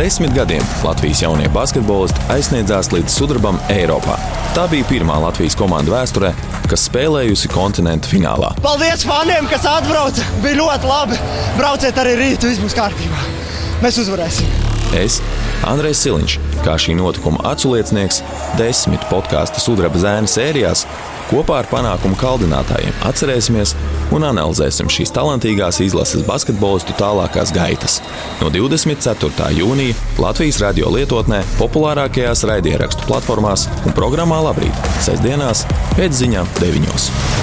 desmit gadiem Latvijas jaunie basketbolisti aizsniedzās līdz sudrabam Eiropā. Tā bija pirmā Latvijas komanda vēsturē, kas spēlējusi kontinentu finālā. Paldies faniem, kas atbrauca! Bija ļoti labi! Brauciet arī rīt, viss būs kārtībā! Mēs uzvarēsim! Es, Andrēs Siliņš, kā šī notikuma aculiecinieks, desmit podkāstu sudraba zēna sērijās, kopā ar panākumu kaldinātājiem atcerēsimies un analizēsim šīs talantīgās izlases basketbolistu tālākās gaitas. No 24. jūnija Latvijas radio lietotnē, populārākajās raidierakstu platformās un programmā Labrīt, sestdienās pēc ziņām 9.